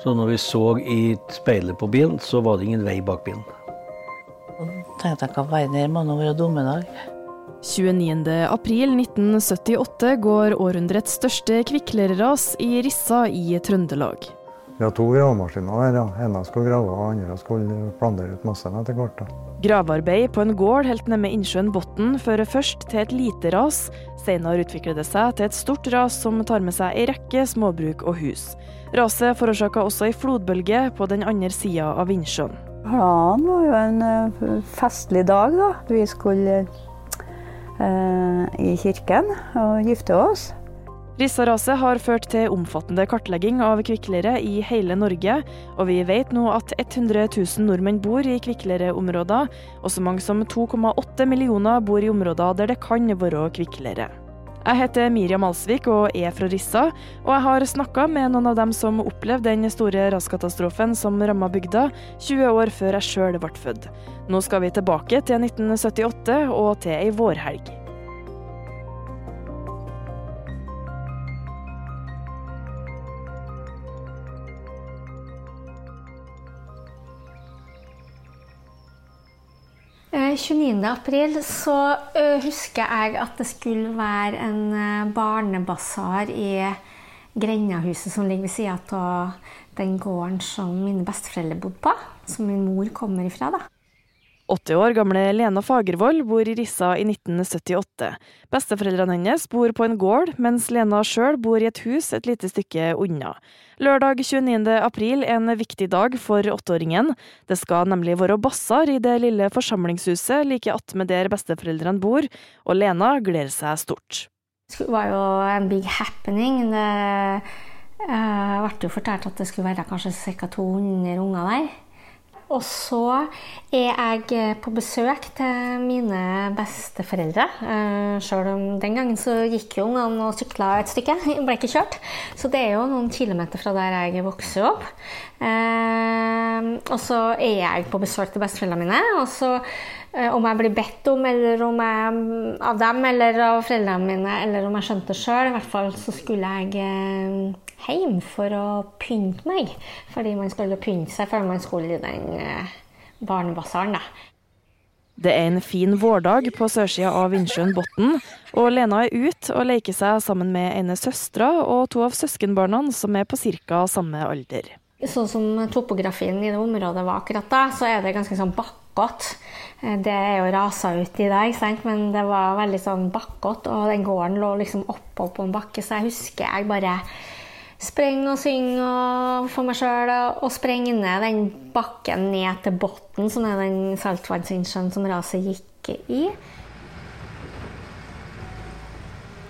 Så når vi så i speilet på bilen, så var det ingen vei bak bilen. Jeg tenkte jeg hva verden her må nå være dommedag. 29.4.1978 går århundrets største kvikklærerras i Rissa i Trøndelag. Vi har to gravemaskiner her. ja. ene skulle grave, og andre skulle plandere ut massene etter hvert. da. Gravearbeid på en gård helt nede med innsjøen Botn fører først til et lite ras. Senere utvikler det seg til et stort ras som tar med seg ei rekke småbruk og hus. Raset forårsaka også ei flodbølge på den andre sida av innsjøen. Planen var jo en eh, festlig dag, da. Vi skulle eh, i kirken og gifte oss. Rissa-raset har ført til omfattende kartlegging av kviklere i hele Norge, og vi vet nå at 100 000 nordmenn bor i kviklereområder, og så mange som 2,8 millioner bor i områder der det kan være kviklere. Jeg heter Miriam Alsvik og er fra Rissa, og jeg har snakka med noen av dem som opplevde den store raskatastrofen som ramma bygda 20 år før jeg sjøl ble født. Nå skal vi tilbake til 1978 og til ei vårhelg. Eh, 29. april så husker jeg at det skulle være en barnebasar i Grendahuset som ligger ved sida av den gården som mine besteforeldre bodde på. Som min mor kommer ifra. da. 80 år gamle Lena Fagervold bor i Rissa i 1978. Besteforeldrene hennes bor på en gård, mens Lena sjøl bor i et hus et lite stykke unna. Lørdag 29. april er en viktig dag for åtteåringen. Det skal nemlig være bassar i det lille forsamlingshuset like attmed der besteforeldrene bor, og Lena gleder seg stort. Det var jo en big happening. Det uh, ble jo fortalt at det skulle være kanskje ca. 200 unger der. Og så er jeg på besøk til mine besteforeldre. selv Sjøl om den gangen så gikk jo ungene og sykla et stykke. Ble ikke kjørt. Så det er jo noen kilometer fra der jeg vokser opp. Uh, og så er jeg på besøk til besteforeldrene mine. Og så om jeg blir bedt om, eller om jeg av dem eller av foreldrene mine, eller om jeg skjønte det sjøl, i hvert fall så skulle jeg hjem for å pynte meg. Fordi man skulle pynte seg før man skulle i den eh, barnebasaren. da. Det er en fin vårdag på sørsida av Vindsjøen Botn, og Lena er ute og leker seg sammen med ene søstera og to av søskenbarna som er på ca. samme alder. Sånn som topografien i det området var akkurat da, så er det ganske sånn bakkete. Det er jo rasa ut i dag, men det var veldig sånn bakkete, og den gården lå liksom oppå på en bakke, så jeg husker jeg bare spreng og syng for meg sjøl og sprenge ned den bakken ned til bunnen, som er den saltvannsinnsjøen som raset gikk i.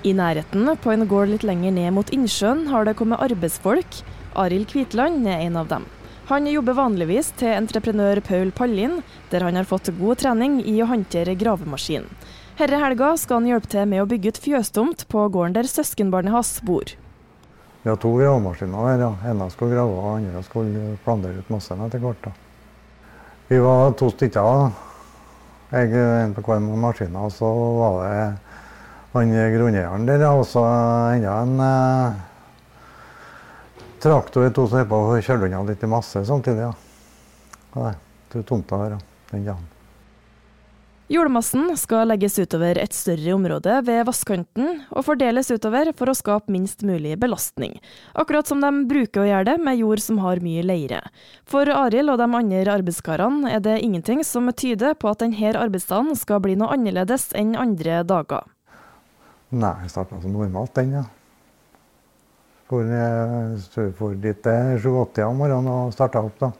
I nærheten, på en gård litt lenger ned mot innsjøen, har det kommet arbeidsfolk. Arild Kvitland er en av dem. Han jobber vanligvis til entreprenør Paul Pallin, der han har fått god trening i å håndtere gravemaskin. Herre helga skal han hjelpe til med å bygge ut fjøstomt på gården der søskenbarnet hans bor. Vi har to gravemaskiner her. ja. ene skulle grave, og andre skulle plandere ut massen etter hvert. Vi var to stykker. Jeg, En på hver maskin. Og så var det han grunneieren der, og så enda en eh, traktor. To som holdt på å kjøre unna litt masse samtidig. ja. Nei, det er tomt her, ja. Den dagen. Jordmassen skal legges utover et større område ved vannkanten, og fordeles utover for å skape minst mulig belastning. Akkurat som de bruker å gjøre det med jord som har mye leire. For Arild og de andre arbeidskarene er det ingenting som tyder på at denne arbeidsdagen skal bli noe annerledes enn andre dager. Nei, jeg starta som normalt, den, ja. For jeg for dit sju-åtte om morgenen og starta opp, da.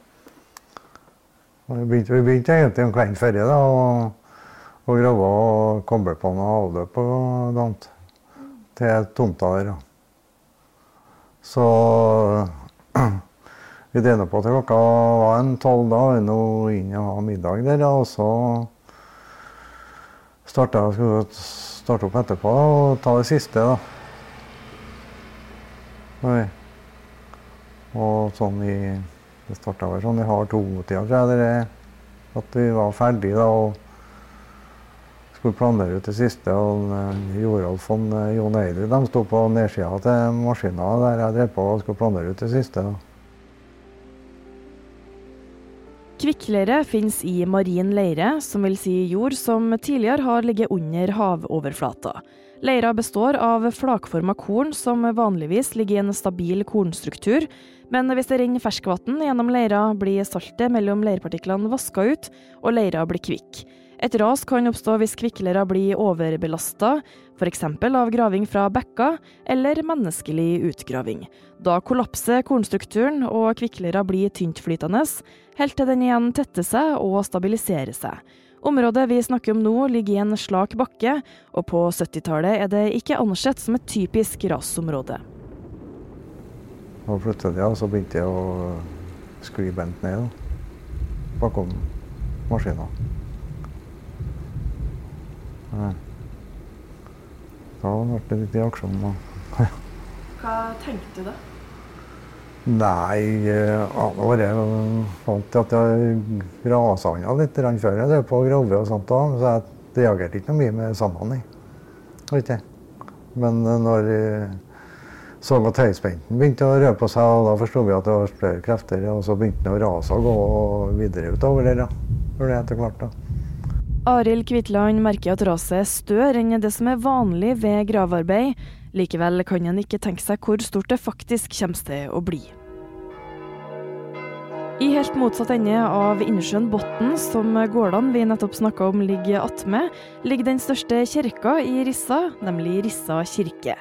Og vi begynte, vi begynte egentlig om kvelden før, da. og og grave og koble på noe avløp og sånt til tomta der. Så Vi drev på til klokka var en tolv. Da og nå inn og ha middag der. Og så starta jeg starte opp etterpå og ta det siste, da. Oi. Og sånn i Det starta vel sånn i halv to-tida, tror jeg. Der, at vi var ferdige da. og skulle planlegge ut det siste. og Jorolf og Jon Eidrud de sto på nedsida til maskina der jeg drev på og skulle planlegge ut det siste. Kvikkleire finnes i marin leire, som vil si jord som tidligere har ligget under havoverflata. Leira består av flakforma korn som vanligvis ligger i en stabil kornstruktur, men hvis det renner ferskvann gjennom leira, blir saltet mellom leirpartiklene vaska ut, og leira blir kvikk. Et ras kan oppstå hvis kvikkleira blir overbelasta, f.eks. av graving fra bekka eller menneskelig utgraving. Da kollapser kornstrukturen og kvikkleira blir tyntflytende, helt til den igjen tetter seg og stabiliserer seg. Området vi snakker om nå ligger i en slak bakke, og på 70-tallet er det ikke ansett som et typisk rasområde. Og plutselig ja, så begynte jeg å skli bent ned da, bakom maskina. Da ble det litt i aksjon. Hva tenkte du da? Nei, jeg bare fant at jeg rasa unna litt før jeg drev på og grove og sånt. Da. Så jeg reagerte ikke noe mye med sandene. Ikke. Men når jeg så at høyspenten begynte å røre på seg, og da forsto vi at det var større krefter, og så begynte den å rase og gå videre utover der. Da. For det etter hvert, da. Arild Kvitland merker at raset er større enn det som er vanlig ved gravearbeid. Likevel kan han ikke tenke seg hvor stort det faktisk kommer til å bli. I helt motsatt ende av Innsjøen Botn, som gårdene vi nettopp snakka om ligger attmed, ligger den største kirka i Rissa, nemlig Rissa kirke.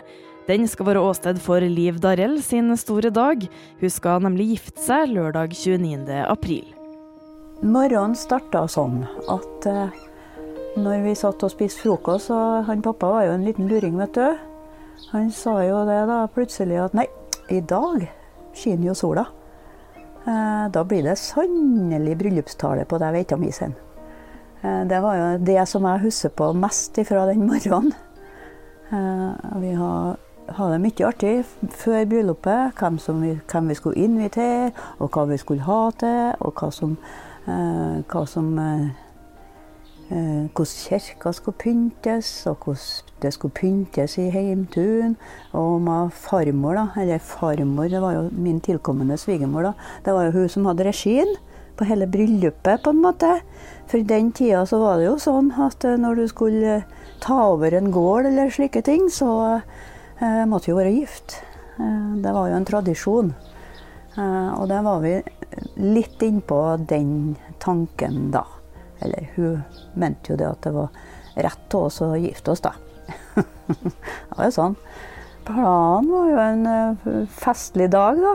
Den skal være åsted for Liv Darrell sin store dag. Hun skal nemlig gifte seg lørdag 29. april. Morgenen starta sånn at når vi satt og spiste frokost, og han pappa var jo en liten luring, vet du. Han sa jo det da plutselig at nei, i dag skinner jo sola. Eh, da blir det sannelig bryllupstale på deg veittamisen. Eh, det var jo det som jeg husker på mest fra den morgenen. Eh, vi hadde det mye artig før bryllupet. Hvem, vi, hvem, vi, skulle invitere, og hva vi skulle ha til, og hva som, hva som Eh, hvordan kirka skulle pyntes, og hvordan det skulle pyntes i heimtun. Og med farmor, da, eller farmor, det var jo min tilkommende svigermor, da. Det var jo hun som hadde regien på hele bryllupet, på en måte. For i den tida så var det jo sånn at eh, når du skulle ta over en gård eller slike ting, så eh, måtte du jo være gift. Eh, det var jo en tradisjon. Eh, og det var vi litt innpå den tanken da. Eller hun mente jo det at det var rett av oss å gifte oss, da. det var jo sånn. Planen var jo en eh, festlig dag, da.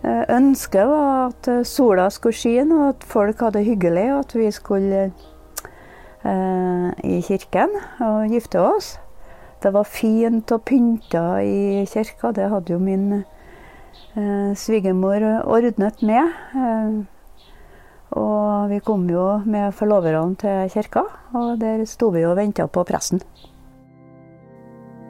Eh, ønsket var at eh, sola skulle skinne, og at folk hadde det hyggelig, og at vi skulle eh, i kirken og gifte oss. Det var fint og pynta i kirka. Det hadde jo min eh, svigermor ordnet med. Eh, og vi kom jo med forloverne til kirka, og der sto vi og venta på presten.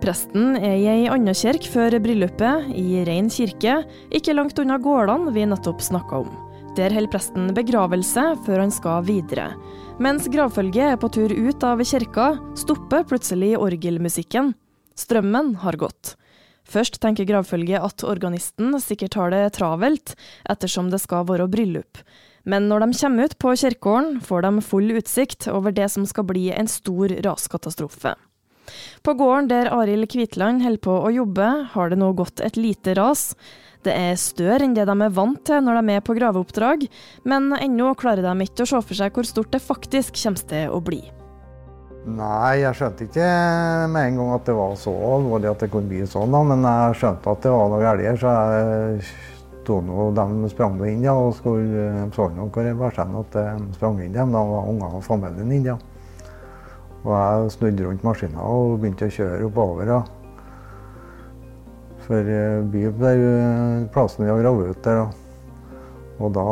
Presten er i ei anna kirke før bryllupet, i Rein kirke, ikke langt unna gårdene vi nettopp snakka om. Der holder presten begravelse før han skal videre. Mens gravfølget er på tur ut av kirka, stopper plutselig orgelmusikken. Strømmen har gått. Først tenker gravfølget at organisten sikkert har det travelt, ettersom det skal være bryllup. Men når de kommer ut på kirkegården, får de full utsikt over det som skal bli en stor raskatastrofe. På gården der Arild Kvitland holder på å jobbe, har det nå gått et lite ras. Det er større enn det de er vant til når de er på graveoppdrag, men ennå klarer de ikke å se for seg hvor stort det faktisk kommer til å bli. Nei, jeg skjønte ikke med en gang at det var så alvorlig at det kunne bli sånn, men jeg skjønte at det var noe galt. Så jeg Tono de sprang inn ja, og skulle, så nok hvor det var sånn at de sprang inn. dem. da var unger og familien inne. Ja. Og jeg snudde rundt maskinen og begynte å kjøre oppover. Ja. For by ble plassen vi har gravd ut der. Da. Og da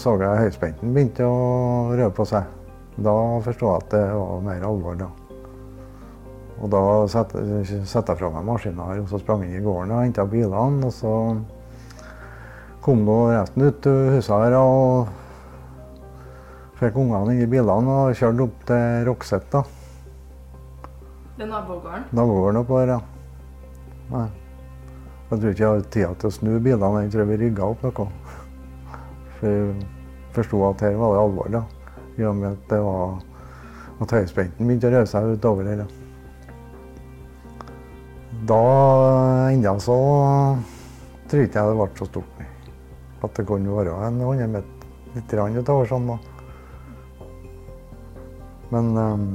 så jeg høyspenten begynte å røre på seg. Da forsto jeg at det var mer alvor. da. Og da satte jeg fra meg maskinen og så sprang jeg inn i gården og henta bilene. Og så kom nå resten ut til huset her og fikk ungene inn i bilene og kjørte opp til Rockset. da. Det er nabogården. Nabogården oppå her, ja. Nei. Jeg tror ikke jeg har tid til å snu bilene. Jeg tror vi rygga opp noe. For jeg forsto at her var det alvor, da. I og med at det var at høyspenten begynte å røre seg utover her. Da, enda så tror ikke jeg det ble så stort. At det kunne være en 100 meter litt utover sånn. Men um,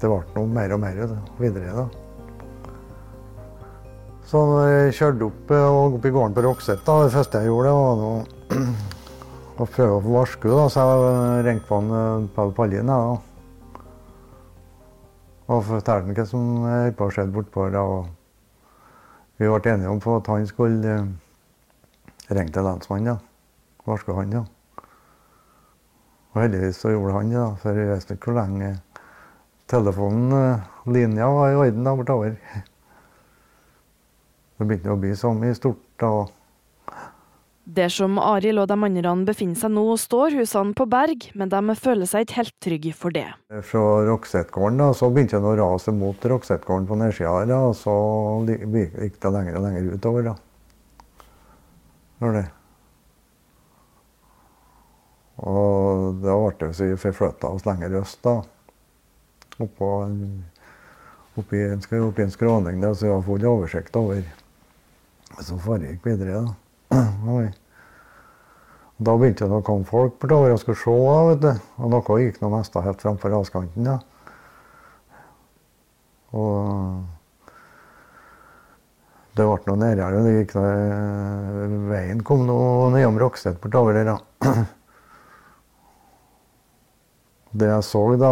det ble noe mer og mer videre. da. Så når jeg kjørte opp, eh, opp i gården på Rockset, da, det første jeg gjorde, var å prøve å få henne. Så jeg ringte på en eh, Pall Pallin da. og fortalte ham hva som holdt på å skje bortpå da, Vi ble enige om at han skulle ringe til lensmannen. Ja. Varske han, ja. Og heldigvis så gjorde han det, da, for jeg visste ikke hvor lenge telefonen, eh, linja, var i orden da bortover. Det begynte å bli så mye stort. da. Der som Arild og de andre befinner seg nå, står husene på berg, men de føler seg ikke helt trygge for det. Fra Roksetgården da, så begynte det å rase mot Roksetgården på nedsida her, da, og så gikk det lenger og lenger utover. da. Gjør det. Og da ble det så vi forflytta oss lenger øst, da. Oppå oppi en, oppi en skråning der, så vi har full oversikt over Så foregikk videre. da. Da begynte det å komme folk bortover og skulle se. vet du. Og noe gikk nå mest helt framfor raskanten. Ja. Og det ble noe nærmere. Det gikk noe, veien kom nå nedom Rokstedt bortover der. da. Det jeg så da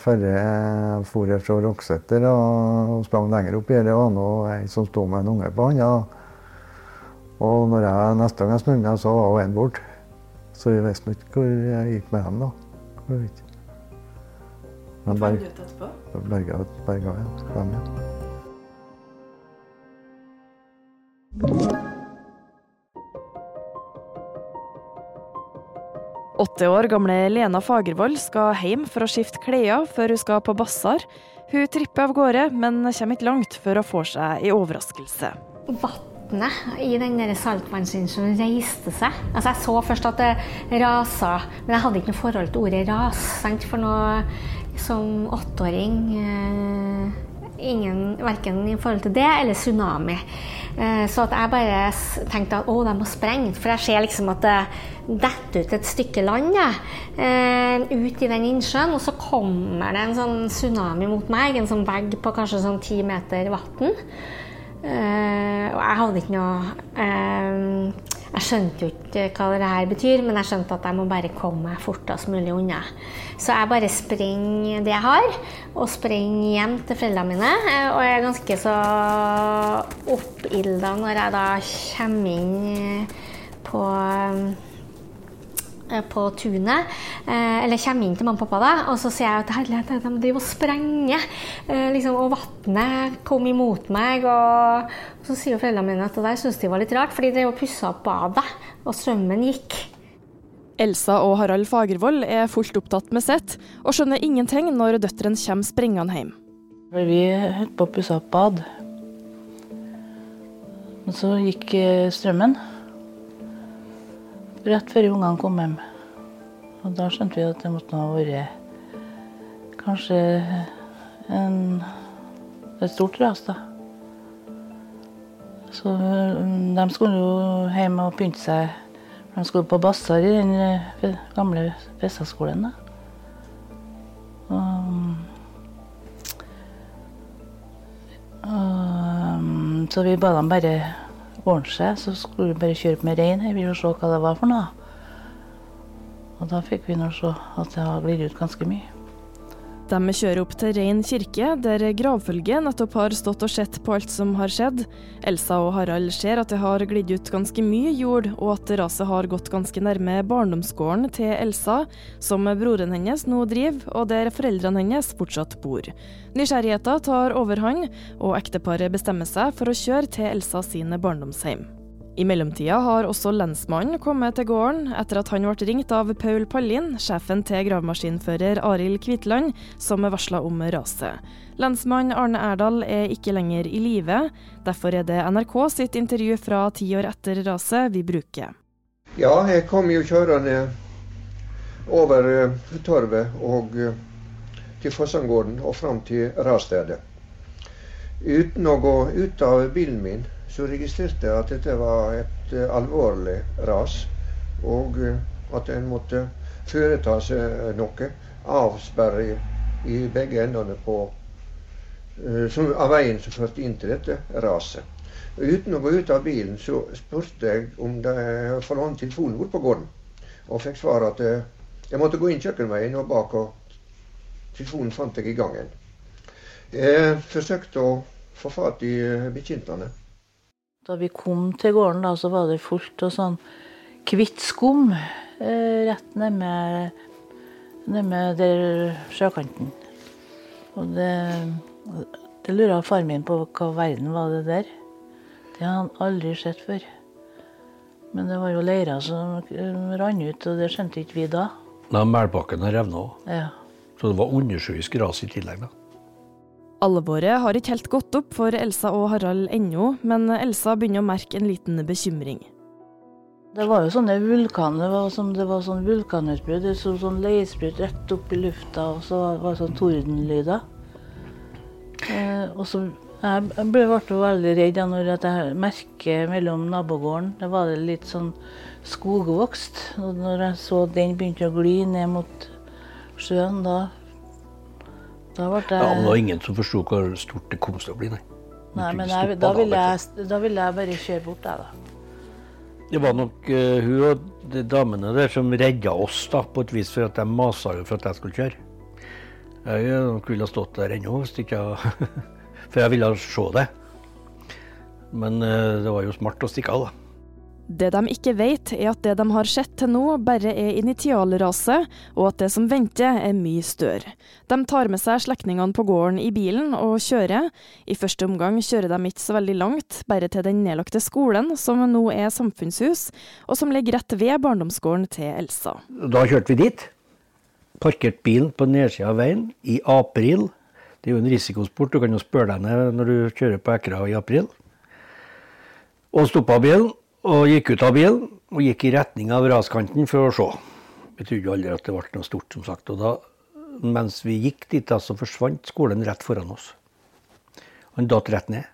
før jeg for fra Rokseter og sprang lenger opp i det, var nå ei som sto med en unge på hånda. Og når jeg neste gang jeg snudde meg, så var hun borte. Så jeg visste ikke hvor jeg gikk med dem da. Jeg vet ikke. Men etterpå? berga, berga ja. dem, ja. Åtte år gamle Lena Fagervold skal hjem for å skifte klær før hun skal på basar. Hun tripper av gårde, men kommer ikke langt før hun får seg en overraskelse. Vannet i den saltvannsinnsjøen reiste seg. Altså, jeg så først at det rasa, men jeg hadde ikke noe forhold til ordet ras. Sant? For noe som åtteåring eh, ingen, Verken i forhold til det eller tsunami. Eh, så at jeg bare tenkte at å, de må sprenge. For jeg ser liksom at det detter ut et stykke land ja, eh, ut i den innsjøen, og så kommer det en sånn tsunami mot meg. En sånn vegg på kanskje sånn ti meter vann. Eh, og jeg hadde ikke noe Jeg skjønte jo ikke hva det her betyr, men jeg skjønte at jeg må bare komme meg fortest mulig unna. Så jeg bare springer det jeg har, og springer hjem til foreldrene mine. eh, Og jeg er ganske så oppilda når jeg da kommer inn på eh, på tunet, eh, eller kommer inn til mamma og pappa, da, og så sier jeg at herlighet, de driver og sprenger. Eh, liksom, og vannet kom imot meg. Og, så sier jo foreldrene mine at det der syntes de var litt rart, fordi de drev og pussa opp badet, og strømmen gikk. Elsa og Harald Fagervold er fullt opptatt med sitt, og skjønner ingenting når døtrene kommer springende hjem. Vi holdt på å pusse opp bad. Og så gikk eh, strømmen. Rett før ungene kom hjem. Og da skjønte vi at det måtte ha vært kanskje en, et stort ras, da. Så mm, de skulle jo hjem og pynte seg. De skulle på basar i den eh, gamle. Og Um, så vi ba dem bare seg, så skulle vi bare kjøre med rein her ville se hva det var for noe. Og da fikk vi nå se at det har glidd ut ganske mye. De kjører opp til Rein kirke, der gravfølget nettopp har stått og sett på alt som har skjedd. Elsa og Harald ser at det har glidd ut ganske mye jord, og at raset har gått ganske nærme barndomsgården til Elsa, som broren hennes nå driver, og der foreldrene hennes fortsatt bor. Nysgjerrigheten tar overhånd, og ekteparet bestemmer seg for å kjøre til Elsa sine barndomshjem. I mellomtida har også lensmannen kommet til gården, etter at han ble ringt av Paul Pallin, sjefen til gravemaskinfører Arild Kvitland, som varsla om raset. Lensmann Arne Erdal er ikke lenger i live. Derfor er det NRK sitt intervju fra ti år etter raset vi bruker. Ja, jeg kom jo kjørende over uh, torvet og uh, til Fossangården og fram til rasstedet. Uten å gå ut av bilen min så registrerte jeg at dette var et uh, alvorlig ras, og uh, at en måtte foreta seg noe. Avsperre i, begge endene på, som, av veien som førte inn til dette raset. Uten å gå ut av bilen så spurte jeg om var noen telefonen bort på gården, og fikk svar at jeg måtte gå inn kjøkkenveien og bak, og telefonen fant jeg i gangen. Jeg forsøkte å få fatt i bekjentene. Da vi kom til gården, da, så var det fullt av sånn hvitt skum eh, rett nede med der sjøkanten. Og det, det lura far min på hva verden var det der. Det hadde han aldri sett før. Men det var jo leira som rant ut, og det skjønte ikke vi da. Da har revna òg. Ja. Så det var undersjøisk ras i tillegg, da. Alvoret har ikke helt gått opp for Elsa og Harald ennå, men Elsa begynner å merke en liten bekymring. Det var jo sånne vulkaner, som, det var sånn vulkanutbrudd. Det så sånn leisbrudd rett opp i lufta, og så var det sånn tordenlyder. Eh, og så jeg ble, ble veldig redd når jeg merket mellom nabogården Det var litt sånn skogvokst. Og når jeg så den begynte å gli ned mot sjøen, da da ble det... Ja, men det var ingen som forsto hvor stort det kom til å bli, nei. Nei, men jeg, da, ville jeg, da ville jeg bare kjøre bort, jeg, da. Det var nok uh, hun og de damene der som redda oss da, på et vis, for at de masa jo for at jeg skulle kjøre. Jeg nok ville ha stått der ennå hvis ikke jeg For jeg ville se det. Men uh, det var jo smart å stikke av, da. Det de ikke vet, er at det de har sett til nå, bare er initialrase, og at det som venter, er mye større. De tar med seg slektningene på gården i bilen og kjører. I første omgang kjører de ikke så veldig langt, bare til den nedlagte skolen, som nå er samfunnshus, og som ligger rett ved barndomsgården til Elsa. Da kjørte vi dit. Parkerte bilen på nedsida av veien i april. Det er jo en risikosport, du kan jo spørre deg ned når du kjører på Ekra i april. Og stoppa bilen og gikk ut av bilen og gikk i retning av raskanten for å se. Vi trodde aldri at det ble noe stort, som sagt. Og da, mens vi gikk dit, da, så forsvant skolen rett foran oss. Han datt rett ned.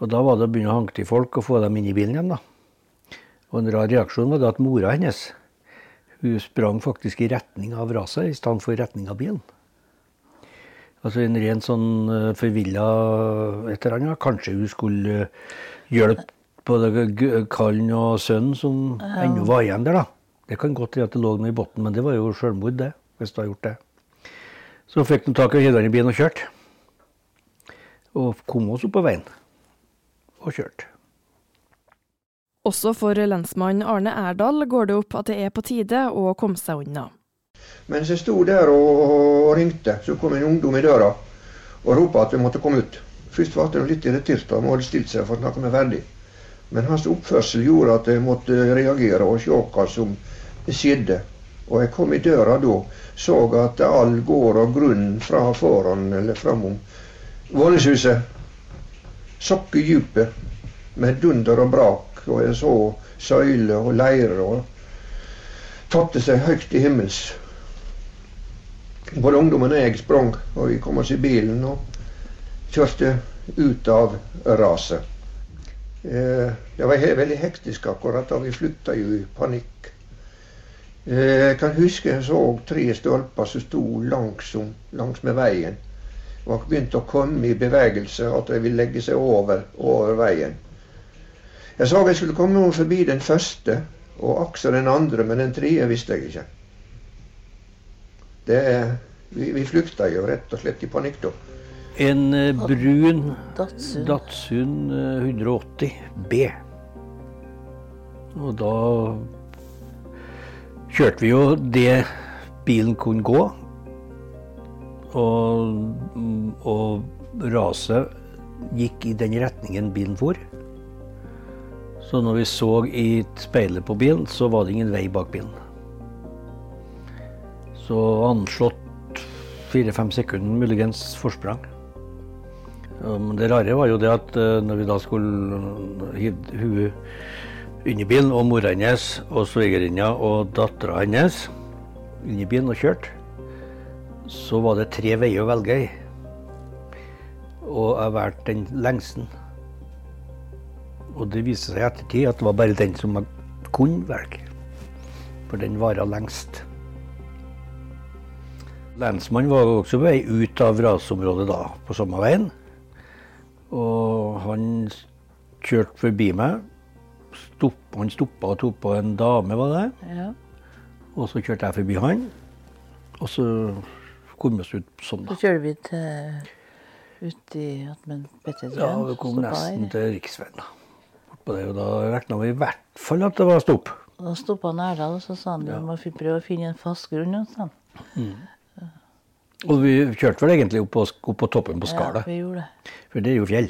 Og da var det å begynne å hanke til folk og få dem inn i bilen igjen, da. Og en rar reaksjon var da at mora hennes hun sprang faktisk i retning av raset i stedet for i retning av bilen. Altså en ren sånn uh, forvilla et eller annet. Kanskje hun skulle uh, hjelpe både kallen og sønnen som ja. ennå var igjen der. da. Det kan godt hende at det lå noe i bunnen, men det var jo selvmord, det. hvis det har gjort det. Så fikk de tak i hiv i bilen og kjørte. Og kom oss opp på veien. Og kjørte. Også for lensmann Arne Erdal går det opp at det er på tide å komme seg unna. Mens jeg sto der og, og ringte, så kom en ungdom i døra og ropte at vi måtte komme ut. Først ble jeg litt irritert, og hadde stilt seg for å snakke med ferdig. Men hans oppførsel gjorde at jeg måtte reagere og se hva som skjedde. Og jeg kom i døra da, så at all gård og grunn fra foran eller framom våningshuset sakk i dypet med dunder og brak. Og jeg så søyler og leirer og tatte seg høyt i himmels. Både ungdommen og jeg sprang, og vi kom oss i bilen og kjørte ut av raset. Eh, det var veldig hektisk akkurat da. Vi flytta jo i panikk. Eh, jeg kan huske jeg så tre stolper som sto langsom langs med veien. Og begynte å komme i bevegelse, at de ville legge seg over, over veien. Jeg sa jeg skulle komme forbi den første, og akse den andre, men den tredje visste jeg ikke. Det Vi, vi flykta jo rett og slett i panikk da. En eh, brun Datsun. Datsun eh, 180 B. Og da kjørte vi jo det bilen kunne gå. Og, og raset gikk i den retningen bilen for. Så når vi så i speilet på bilen, så var det ingen vei bak bilen. Så anslått fire-fem sekunder muligens forsprang. Det rare var jo det at eh, når vi da skulle hive huet i bilen, og mora hennes og svigerinna og dattera hennes i bilen og kjørte, så var det tre veier å velge i. Og jeg valgte den lengsten. Og det viste seg i ettertid at det var bare den som jeg kunne velge. For den vara lengst. Lensmannen var også på vei ut av rasområdet da, på samme veien. Og han kjørte forbi meg. Stopp, han stoppa og tok på en dame, var det. Ja. Og så kjørte jeg forbi han. Og så kom vi oss ut sånn, da. Så kjører vi til ut i Atmen Pettertjøen. Ja, vi kom nesten her. til riksveien. da. Der, og da regna vi i hvert fall at det var stopp. Da stoppa han Erdal, og så sa han du må prøve å finne en fast grunn. sånn. Og vi kjørte vel egentlig opp på, opp på toppen på Ja, vi gjorde det. for det er jo fjell.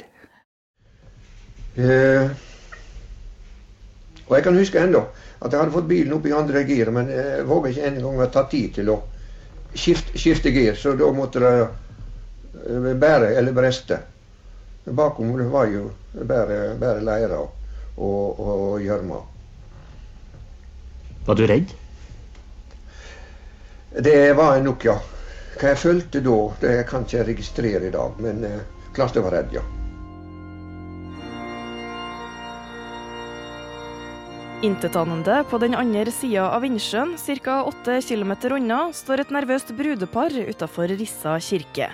Eh, og jeg kan huske ennå at jeg hadde fått bilen opp i andre gir, men jeg våga ikke engang å ta tid til å skifte, skifte gir, så da måtte det eh, bære eller breste. Bakom det var jo bare, bare leire og, og, og gjørme. Var du redd? Det var jeg nok, ja. Hva jeg følte da, det kan ikke jeg registrere i dag, men eh, klart jeg var redd, ja. Intetanende på den andre sida av innsjøen, ca. 8 km unna, står et nervøst brudepar utafor Rissa kirke.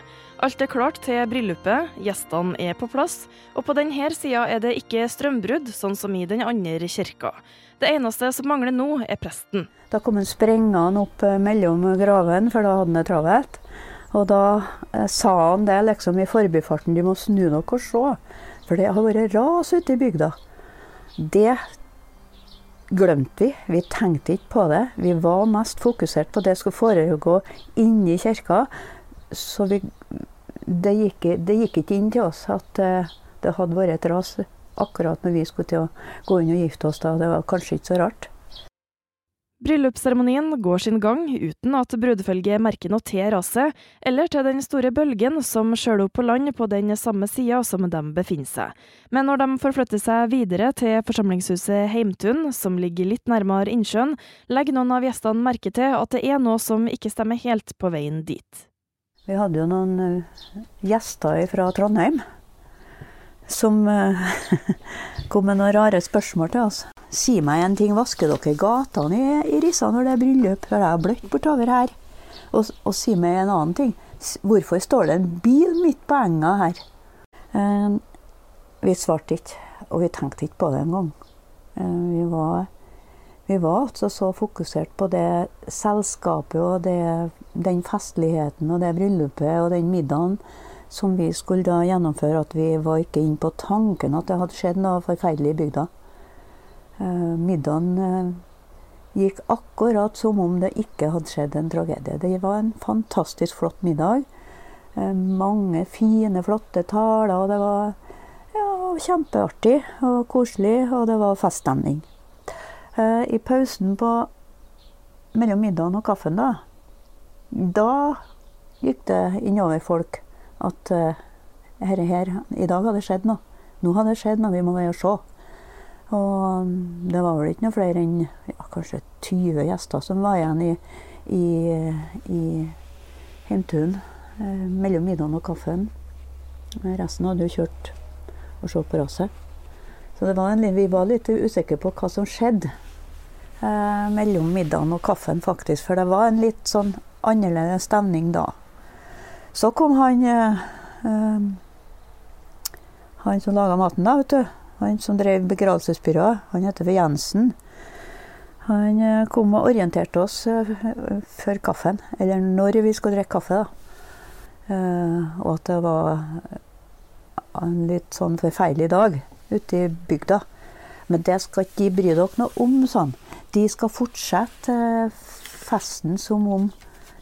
Alt er klart til bryllupet, gjestene er på plass, og på denne sida er det ikke strømbrudd, sånn som i den andre kirka. Det eneste som mangler nå, er presten. Da kom han sprengende opp eh, mellom graven, for da hadde han det travelt. Og da eh, sa han det liksom i forbifarten, de må snu dere og se, for det har vært ras ute i bygda. Det glemte vi. Vi tenkte ikke på det. Vi var mest fokusert på det som skulle foregå inni kirka. Så vi, det, gikk, det gikk ikke inn til oss at eh, det hadde vært et ras akkurat når vi skulle til å gå inn og gifte oss. da. Det var kanskje ikke så rart. Bryllupsseremonien går sin gang uten at brudefølget merker noe til raset, eller til den store bølgen som skjøler opp på land på den samme sida som de befinner seg. Men når de forflytter seg videre til forsamlingshuset Heimtun, som ligger litt nærmere innsjøen, legger noen av gjestene merke til at det er noe som ikke stemmer helt på veien dit. Vi hadde jo noen eh, gjester fra Trondheim som eh, kom med noen rare spørsmål til oss. Si meg en ting, vasker dere gatene i, i Rissa når det er bryllup? For det er bløtt bortover her. Og, og si meg en annen ting. Hvorfor står det en bil midt på enga her? Eh, vi svarte ikke, og vi tenkte ikke på det engang. Eh, vi var vi var altså så fokusert på det selskapet og det, den festligheten og det bryllupet og den middagen som vi skulle da gjennomføre, at vi var ikke inne på tanken at det hadde skjedd noe forferdelig i bygda. Eh, middagen eh, gikk akkurat som om det ikke hadde skjedd en tragedie. Det var en fantastisk flott middag. Eh, mange fine, flotte taler, og det var ja, kjempeartig og koselig, og det var feststemning. I pausen på mellom middagen og kaffen, da, da gikk det innover folk at uh, her, her, i dag hadde det skjedd noe. Nå hadde det skjedd noe, vi må være og se. Og mm, det var vel ikke noe flere enn ja, kanskje 20 gjester som var igjen i, i, i Heimtun eh, mellom middagen og kaffen. Resten hadde jo kjørt og se på raset. Så var en, vi var litt usikre på hva som skjedde eh, mellom middagen og kaffen, faktisk. For det var en litt sånn annerledes stemning da. Så kom han eh, eh, Han som laga maten, da, vet du. Han som drev begravelsesbyrået. Han heter for Jensen. Han eh, kom og orienterte oss før kaffen, eller når vi skulle drikke kaffe. da. Og at det var en litt sånn forferdelig dag ute i bygda. Men det skal ikke de bry dere noe om, sånn. De skal fortsette festen som om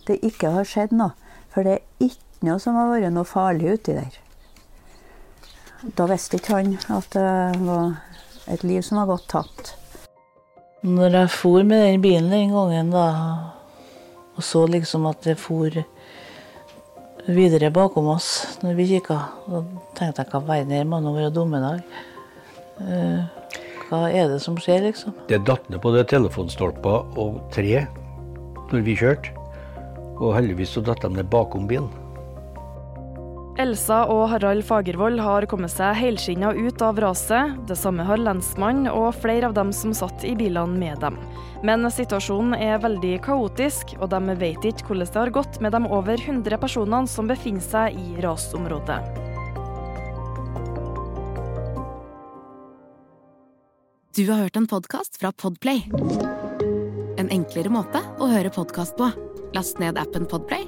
det ikke har skjedd noe. For det er ikke noe som har vært noe farlig uti der. Da visste ikke han at det var et liv som var gått tapt. Når jeg for med den bilen den gangen, da, og så liksom at det for videre bakom oss når vi kikka, da tenkte jeg hva verden her må nå være dommedag. Eh, Hva er det som skjer, liksom? Det datt ned både telefonstolper og tre når vi kjørte. Og heldigvis så datt de ned bakom bilen. Elsa og Harald Fagervold har kommet seg helskinna ut av raset. Det samme har lensmannen og flere av dem som satt i bilene med dem. Men situasjonen er veldig kaotisk, og de vet ikke hvordan det har gått med de over 100 personene som befinner seg i rasområdet. Du har hørt en podkast fra Podplay. En enklere måte å høre podkast på. Last ned appen Podplay,